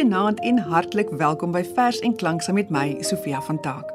Goeienaand en hartlik welkom by Vers en Klank saam met my Sofia van Taak.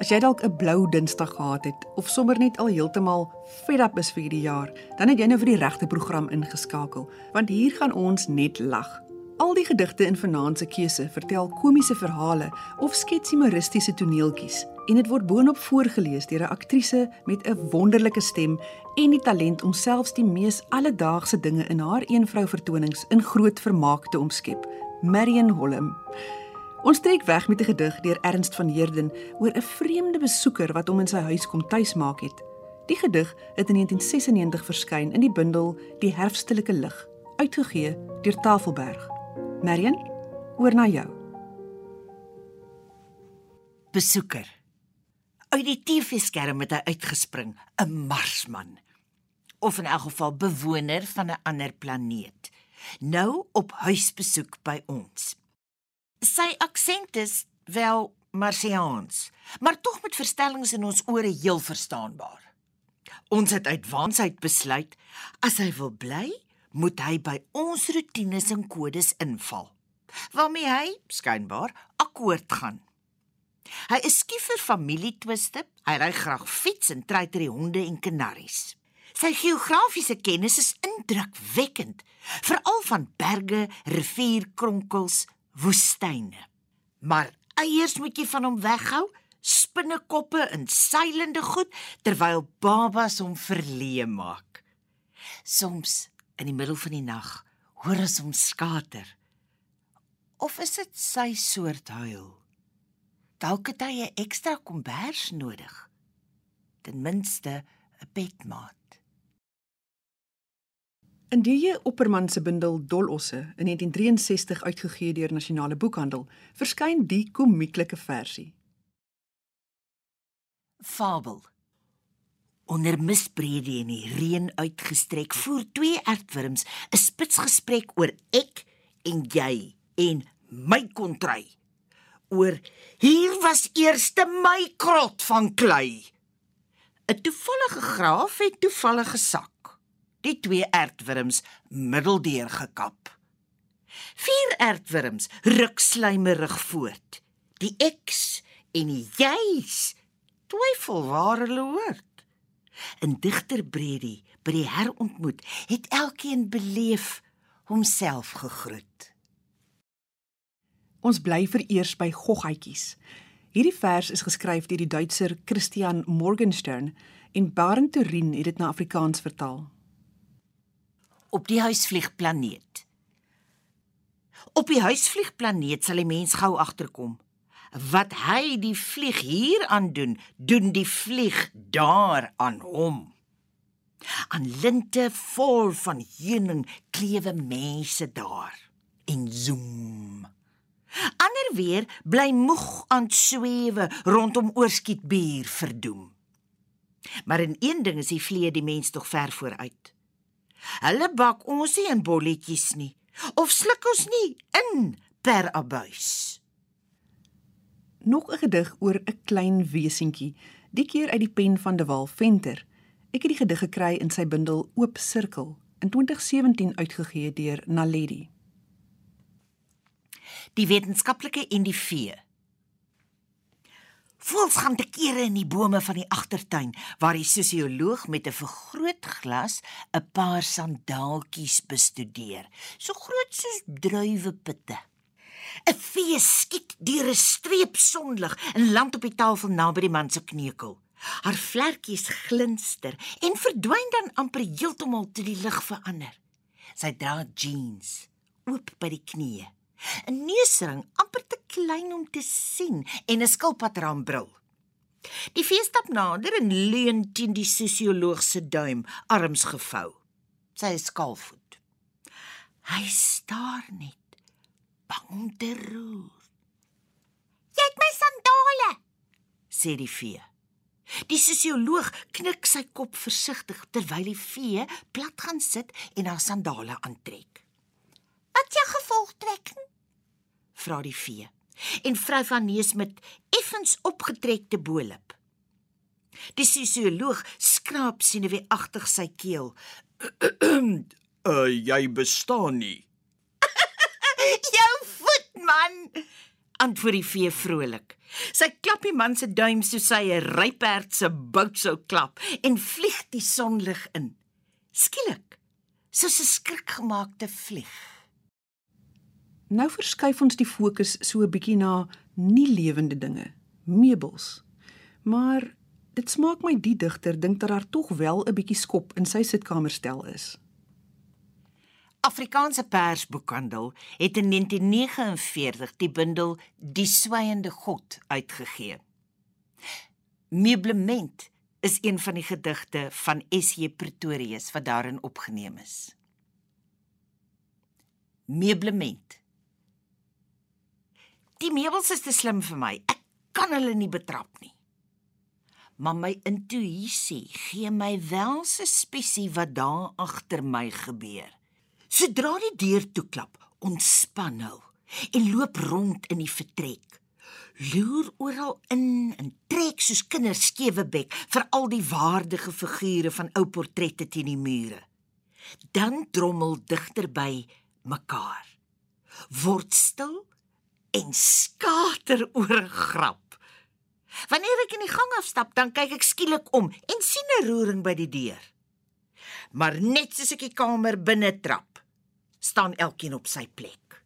As jy dalk 'n blou Dinsdag gehad het of sommer net al heeltemal fed up is vir hierdie jaar, dan het jy nou vir die regte program ingeskakel, want hier gaan ons net lag. Al die gedigte in vanaand se keuse vertel komiese verhale of skets humoristiese toneeltjies en dit word boonop voorgeles deur 'n aktrise met 'n wonderlike stem en die talent om selfs die mees alledaagse dinge in haar eenvrou vertonings in groot vermaak te omskep. Marion Holm. Ons trek weg met 'n gedig deur Ernst van Heerden oor 'n vreemde besoeker wat hom in sy huis kom tuismaak het. Die gedig het in 1996 verskyn in die bundel Die herfstelike lig, uitgegee deur Tafelberg. Marion, oor na jou. Besoeker. Uit die TV-skerm het hy uitgespring, 'n Marsman. Of in elk geval bewoner van 'n ander planeet. Nou op huisbesoek by ons. Sy aksent is wel Marsiaans, maar tog met verstellings in ons ore heel verstaanbaar. Ons het uit wansheid besluit as hy wil bly, moet hy by ons rotines en kodes inval. Waarmee hy skynbaar akkoord gaan. Hy is skief vir familietwiste. Hy ry graag fiets en treiter die honde en kanaries. Sy geografiese kennis is indrukwekkend, veral van berge, rivierkronkels, woestyne. Maar eiers moet jy van hom weghou, spinnekoppe en seilende goed terwyl babas hom verleë maak. Soms in die middel van die nag hoor ons hom skater. Of is dit sy soort huil? Dalk het hy 'n ekstra kombers nodig. Ten minste 'n bedmaat. In die Opperman se bundel Dolosse in 1963 uitgegee deur Nasionale Boekhandel, verskyn die komieklike versie. Fabel. Onder misbrede en die reën uitgestrek voer twee ertwurms 'n spitsgesprek oor ek en jy en my kontry. Oor hier was eerste my krot van klei. 'n Toevallige graaf het toevallige sak. Die twee ertwurms middeldeur gekap. Vier ertwurms ruk slymerig voort. Die eks en die jy's twyfel waar hulle hoort. In digter Bredy by die herontmoet het elkeen beleef homself gegroet. Ons bly vereers by goggatjies. Hierdie vers is geskryf deur die Duitser Christian Morgenstern en Barend Turin het dit na Afrikaans vertaal. Op die huisvliegplaneet. Op die huisvliegplaneet sal die mens gou agterkom. Wat hy die vlieg hier aan doen, doen die vlieg daar aan hom. Aan linte vol van heuning klewe mense daar en zoom. Ander weer bly moeg aan swewe rondom oorskietbuur verdoem. Maar in een ding is die vlee die mens tog ver vooruit. Hulle bak ons nie in bolletjies nie of sluk ons nie in per abuis. Nog 'n gedig oor 'n klein wesentjie, die keer uit die pen van De Wal Venter. Ek het die gedig gekry in sy bundel Oop Sirkel in 2017 uitgegee deur Naledi. Die wetenskaplike en die vee. Voels gaan te kere in die bome van die agtertuin waar die sosioloog met 'n vergrootglas 'n paar sandaaltjies bestudeer, so groot soos druiwepitte. 'n Vee skiet deur 'n streep sonlig en land op die tafel naby die man se kneukel. Haar vlekkies glinster en verdwyn dan amper heeltemal toe die lig verander. Sy dra jeans, oop by die knieë. 'n Neusring amper te klein om te sien en 'n skilpadraambril. Die vee stap nader en leun teen die sosioloog se duim, arms gevou. Sy is skaalvoet. Hy staar net bang om te roer. "Jy het my sandale," sê die vee. Die sosioloog knik sy kop versigtig terwyl die vee plat gaan sit en haar sandale aantrek. "Wat jy gevolgtrekking?" Vra die vee. En vrou van neus met effens opgetrekte bolip. Die sosioloog skraap sineweagtig sy keel. uh jy bestaan nie. Jou voet man, antwoord die vee vrolik. Sy klap die man se duim soos sy 'n ryperd se bout sou klap en vlieg die sonlig in. Skielik, soos 'n skrikgemaakte vlieg. Nou verskuif ons die fokus so 'n bietjie na nie lewende dinge, meubels. Maar dit smaak my die digter dink dat daar tog wel 'n bietjie skop in sy sitkamerstel is. Afrikaanse Persboekhandel het in 1949 die bundel Die swygende God uitgegee. Meublement is een van die gedigte van S.J. Pretorius wat daarin opgeneem is. Meublement. Die meubels is te slim vir my. Ek kan hulle nie betrap nie. Maar my intuïsie gee my wel 'n suspisie wat daar agter my gebeur. Sodra die deur toeklap, ontspan nou en loop rond in die vertrek. Loer oral in en trek soos kinders skewe bek vir al die waardige figure van ou portrette teen die mure. Dan drommel digterby mekaar. Word stil en skater oor 'n grap. Wanneer ek in die gang afstap, dan kyk ek skielik om en sien 'n roering by die deur. Maar net soos ek die kamer binne trap, staan elkeen op sy plek.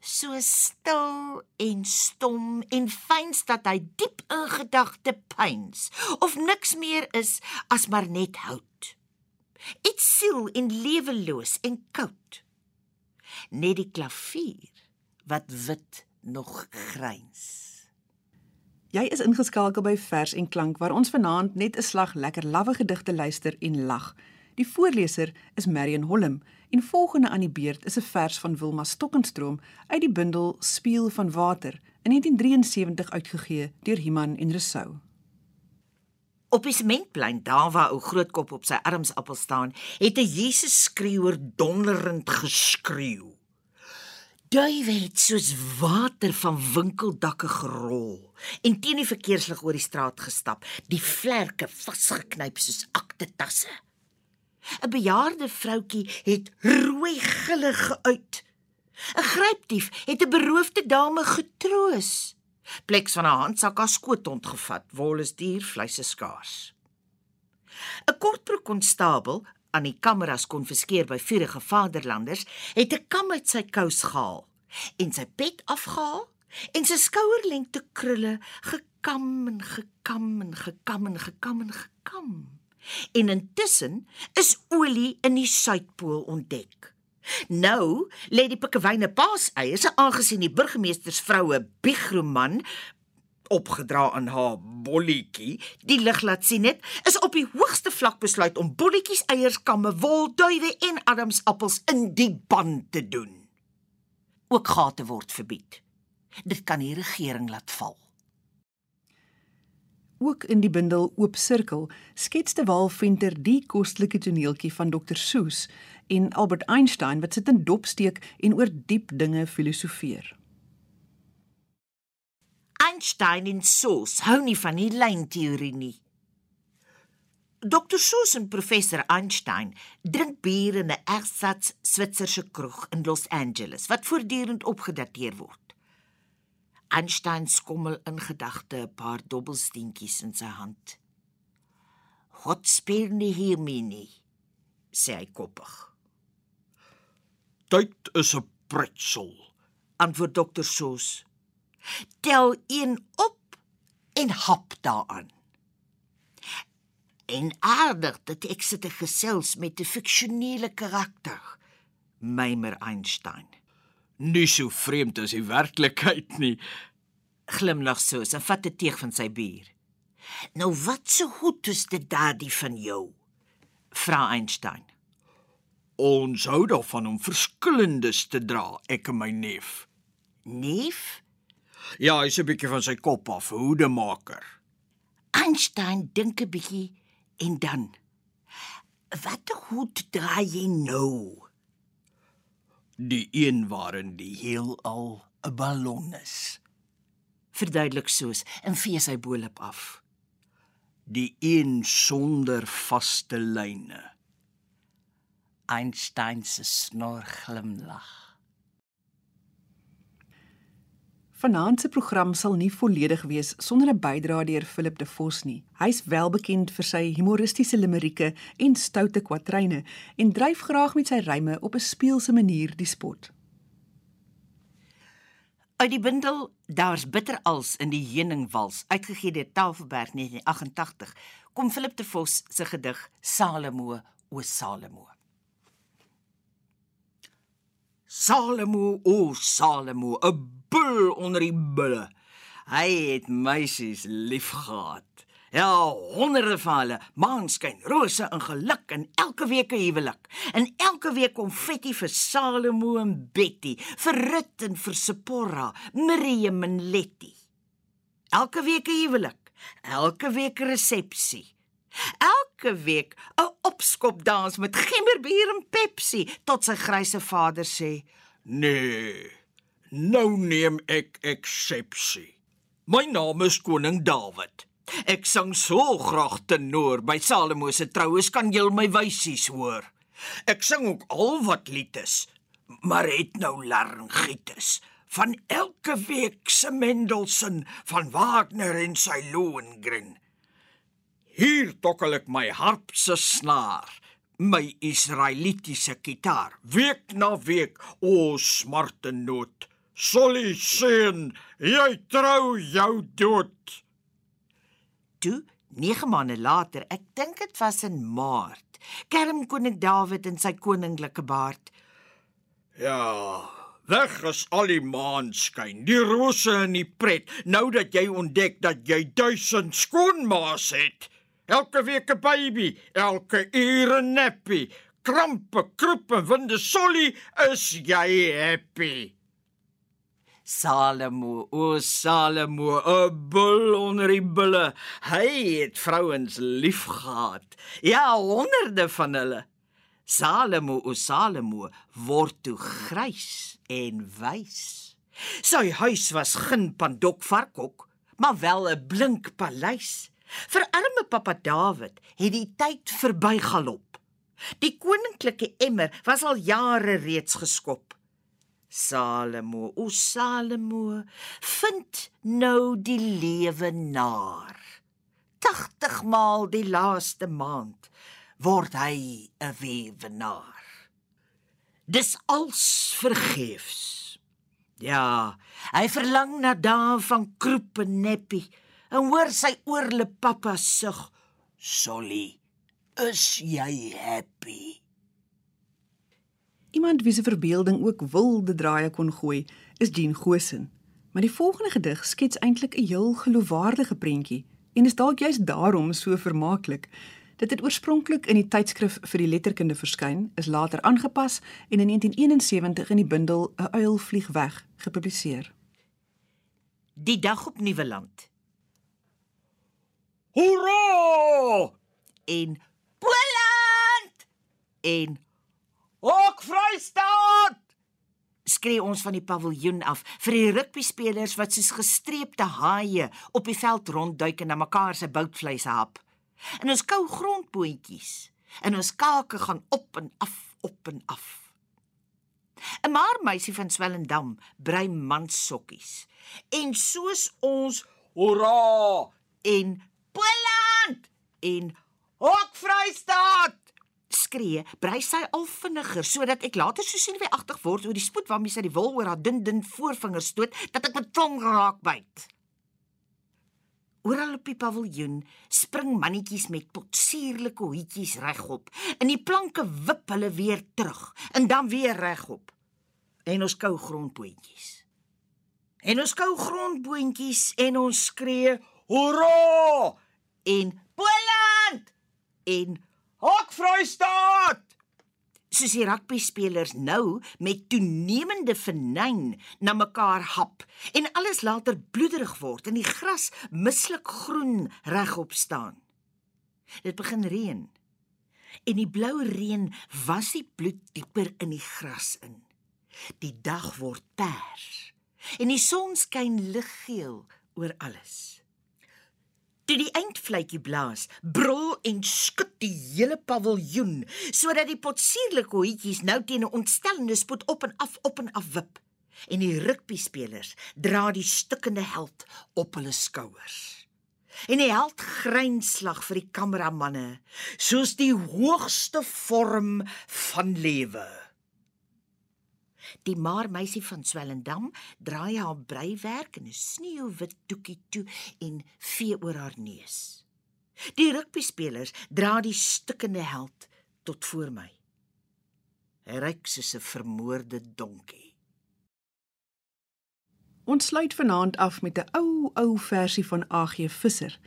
So stil en stom en fyns dat hy diep in gedagte pyns of niks meer is as maar net hout. Iets siel en leweloos en koud. Net die klavier wat wit nog gryns. Jy is ingeskakel by Vers en Klank waar ons vanaand net 'n slag lekker lawwe gedigte luister en lag. Die voorleser is Marion Holm en volgende aan die beurt is 'n vers van Wilma Stokkenstroom uit die bundel Speel van Water in 1973 uitgegee deur Iman en Resou. Op die sementplein daar waar ou grootkop op sy armsappel staan, het 'n Jesus skreeuer donderend geskreeu. Duiwe het soos water van winkeldakke gerol en teen die verkeerslig oor die straat gestap, die vlerke vasgeknyp soos aktetasse. 'n bejaarde vroutjie het rooi gille geuit. 'n Grypdief het 'n beroofde dame getroos. Pleks van 'n handsak as skoot ontgevat, wol is duur, vleis is skaars. 'n Kortbroek konstabel aan die kameras konfiskeer by vurige vaderlanders, het 'n kam uit sy kous gehaal en sy pet afgehaal en sy skouerlengte krulle gekam en gekam en gekam en gekam en gekam. En intussen is olie in die suidpool ontdek. Nou lê die pikkewyne paaseiers aangesien die burgemeestersvroue Bigroman opgedra aan haar bolletjie. Die lig laat sien het is op die hoogste vlak besluit om bolletjies eierskamme wolduwe en adamsappels in die band te doen. Ook gate word verbied. Dit kan die regering laat val. Ook in die bundel Oop Sirkel skets de Waal Venter die kostelike toneeltjie van Dr Seuss en Albert Einstein wat sit in dop steek en oor diep dinge filosofeer. Einstein en Seuss hou nie van die lynteorie nie. Dr Seuss en professor Einstein drink bier in 'n ersatz Switserse kroeg in Los Angeles wat voortdurend opgedateer word. Einstein skommel in gedagte 'n paar dobbelsteentjies in sy hand. "God speel nie hier mini," sê hy koppig. "Tyd is 'n pretsel," antwoord dokter Soos. "Tel 1 op en hap daaraan." En aardig dat ek sit te gesels met 'n fiksionele karakter, mymer Einstein nie so vreemd as die werklikheid nie. Glimlag soos en vat 'n teeg van sy bier. Nou wat so goed is dit daardie van jou? Vra Einstein. Ons hou daarvan om verskillendes te dra, ek en my neef. Neef? Ja, hy's 'n bietjie van sy kop af, hoedemaker. Einstein dink 'n bietjie en dan Wat goed dra jy nou? die een waarin die heelal 'n ballon is. Verduidelik soos en vee sy bolop af. Die een sonder vaste lyne. Einstein se snor glimlag. Vanaand se program sal nie volledig wees sonder 'n bydrae deur Philip de Vos nie. Hy's wel bekend vir sy humoristiese limerieke en stoute kwatryne en dryf graag met sy ryme op 'n speelse manier die spot. Uit die bundel Daar's bitter als in die heuningwals, uitgegee deur Tafelberg 1988, kom Philip de Vos se gedig Salomo o Salomo. Salomo o Salomo, 'n bul onder die bulle. Hy het meisies liefgehad. Ja, honderde van hulle, maanskyn, rose en geluk en elke week 'n huwelik. En elke week konfetti vir Salomo en Betty, vir Rut en vir Sephora, Miriam en Letty. Elke week 'n huwelik, elke week 'n resepsie. Elke week 'n opskopdans met gemmerbier en Pepsi tot sy grysse vader sê: Nee. Nou neem ek eksepsie. My naam is koning Dawid. Ek sang so graag tenor by Salomo se troues kan jy my wysies hoor. Ek sing ook al wat liedes, maar het nou laryngitis van elke week se Mendelssohn van Wagner en sy Lohengrin. Hier tokkel ek my harp se snaar, my Israelitiese kitaar, week na week o smarte noot. Solly seun, jy trou jou dood. Toe, 9 maande later, ek dink dit was in Maart, kerm koning Dawid in sy koninklike baard. Ja, weg is al die maanskyn, die rose en die pret, nou dat jy ontdek dat jy duisend skoonmaas het. Elke week 'n baby, elke uur 'n nappie, krampe, kroep en winde solly is jy happy. Salomo, o Salomo, 'n bul onder die bulle. Hy het vrouens liefgehad. Ja, honderde van hulle. Salomo, o Salomo, word toe grys en wys. Sy huis was geen pandokvarkok, maar wel 'n blink paleis. Vir arme pappa Dawid het die tyd verbygalop. Die koninklike emmer was al jare reeds geskop. Salomo, o Salomo, vind nou die lewe naar. 80 maal die laaste maand word hy 'n weewenaar. Dis als vergeefs. Ja, hy verlang na dae van kroep en neppie en hoor sy oorle pappa sug. Solly, is jy happy? Iemand wie se verbeelding ook wilde draaie kon gooi, is Jean Gosen. Maar die volgende gedig skets eintlik 'n heel geloofwaardige prentjie en is dalk juist daarom so vermaaklik. Dit het oorspronklik in die tydskrif vir die letterkunde verskyn, is later aangepas en in 1971 in die bundel 'n uil vlieg weg gepubliseer. Die dag op Nieuweland Hoera! en Poland en Ook Vrystaat! skree ons van die paviljoen af vir die rugbyspelers wat soos gestreepte haie op die veld rondduik en na mekaar se boutvleise hap. En ons kou grondboontjies en ons kake gaan op en af, op en af. 'n Maar meisie van Swellendam brei manssokkies. En soos ons Hoera! en Poland en Hok Vrystaat skree, brei sy al vinniger sodat ek later so senuweeagtig word oor die spoed waarmee sy die wol oor haar dun dun voorvingers stoot dat ek my tong raak byt. Oral op die paviljoen spring mannetjies met potsierlike hoetjies regop. In die planke wip hulle weer terug en dan weer regop. En ons kou grondboontjies. En ons kou grondboontjies en ons skree Hoera! en Poland en Hok Vrystaat! soos die rugbyspelers nou met toenemende vernyn na mekaar hap en alles later bloederig word en die gras mislik groen regop staan. Dit begin reën. En die blou reën was die bloed dieper in die gras in. Die dag word pers en die son skyn liggeel oor alles. Toe die eindfluitjie blaas, brul en skud die hele paviljoen sodat die potsierlike hoetjies nou teen 'n ontstellende spoed op en af op en af wip. en die rugbyspelers dra die stukkende held op hulle skouers. En die held grynslag vir die kameramanne soos die hoogste vorm van lewe. Die maar meisie van Swellendam draai haar breiwerk in 'n sneeuwwit doekie toe en vee oor haar neus. Die rugbyspelers dra die stukkende held tot voor my. Hy ryk soos 'n vermoorde donkie. Ons sluit vanaand af met 'n ou ou versie van AG Visser.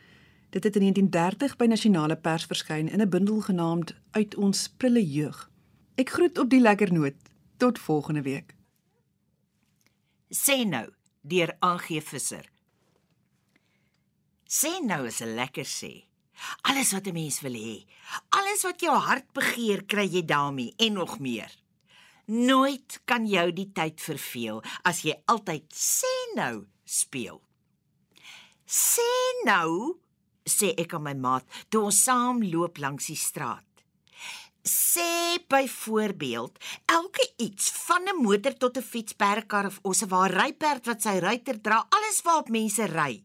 Dit het in 1930 by Nasionale Pers verskyn in 'n bundel genaamd Uit ons prille jeug. Ek groet op die lekker noot. Tot volgende week. Sê nou deur AG Visser. Sê nou is 'n lekker sê. Alles wat 'n mens wil hê, alles wat jou hart begeer, kry jy daarmee en nog meer. Nooit kan jou die tyd verveel as jy altyd sê nou speel. Sê nou, sê ek aan my maat toe ons saam loop langs die straat. Sê byvoorbeeld elke iets van 'n motor tot 'n fietsperkar of of 'n waar ryperd wat sy ruiter dra, alles waarop mense ry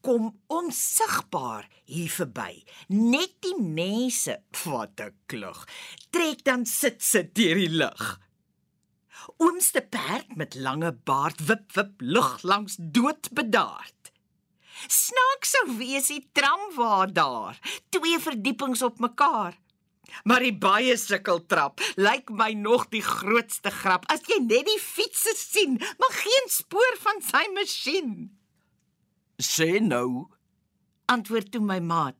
kom onsigbaar hier verby. Net die mense wat klug trek dan sit sit deur die lug. Oomste perd met lange baard wip wip lug langs doodbedaard. Snaaks sou wees die tramwa daar, twee verdiepings op mekaar. Maar die baie sukkeltrap lyk my nog die grootste grap as jy net die fietser sien, maar geen spoor van sy masjien. Sê nou, Antwoord toe my maat.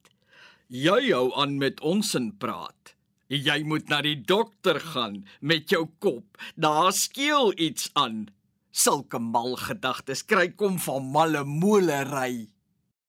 jy hou aan met ons in praat. Jy moet na die dokter gaan met jou kop. Daar skeel iets aan. Sulke mal gedagtes kry kom van malle molery.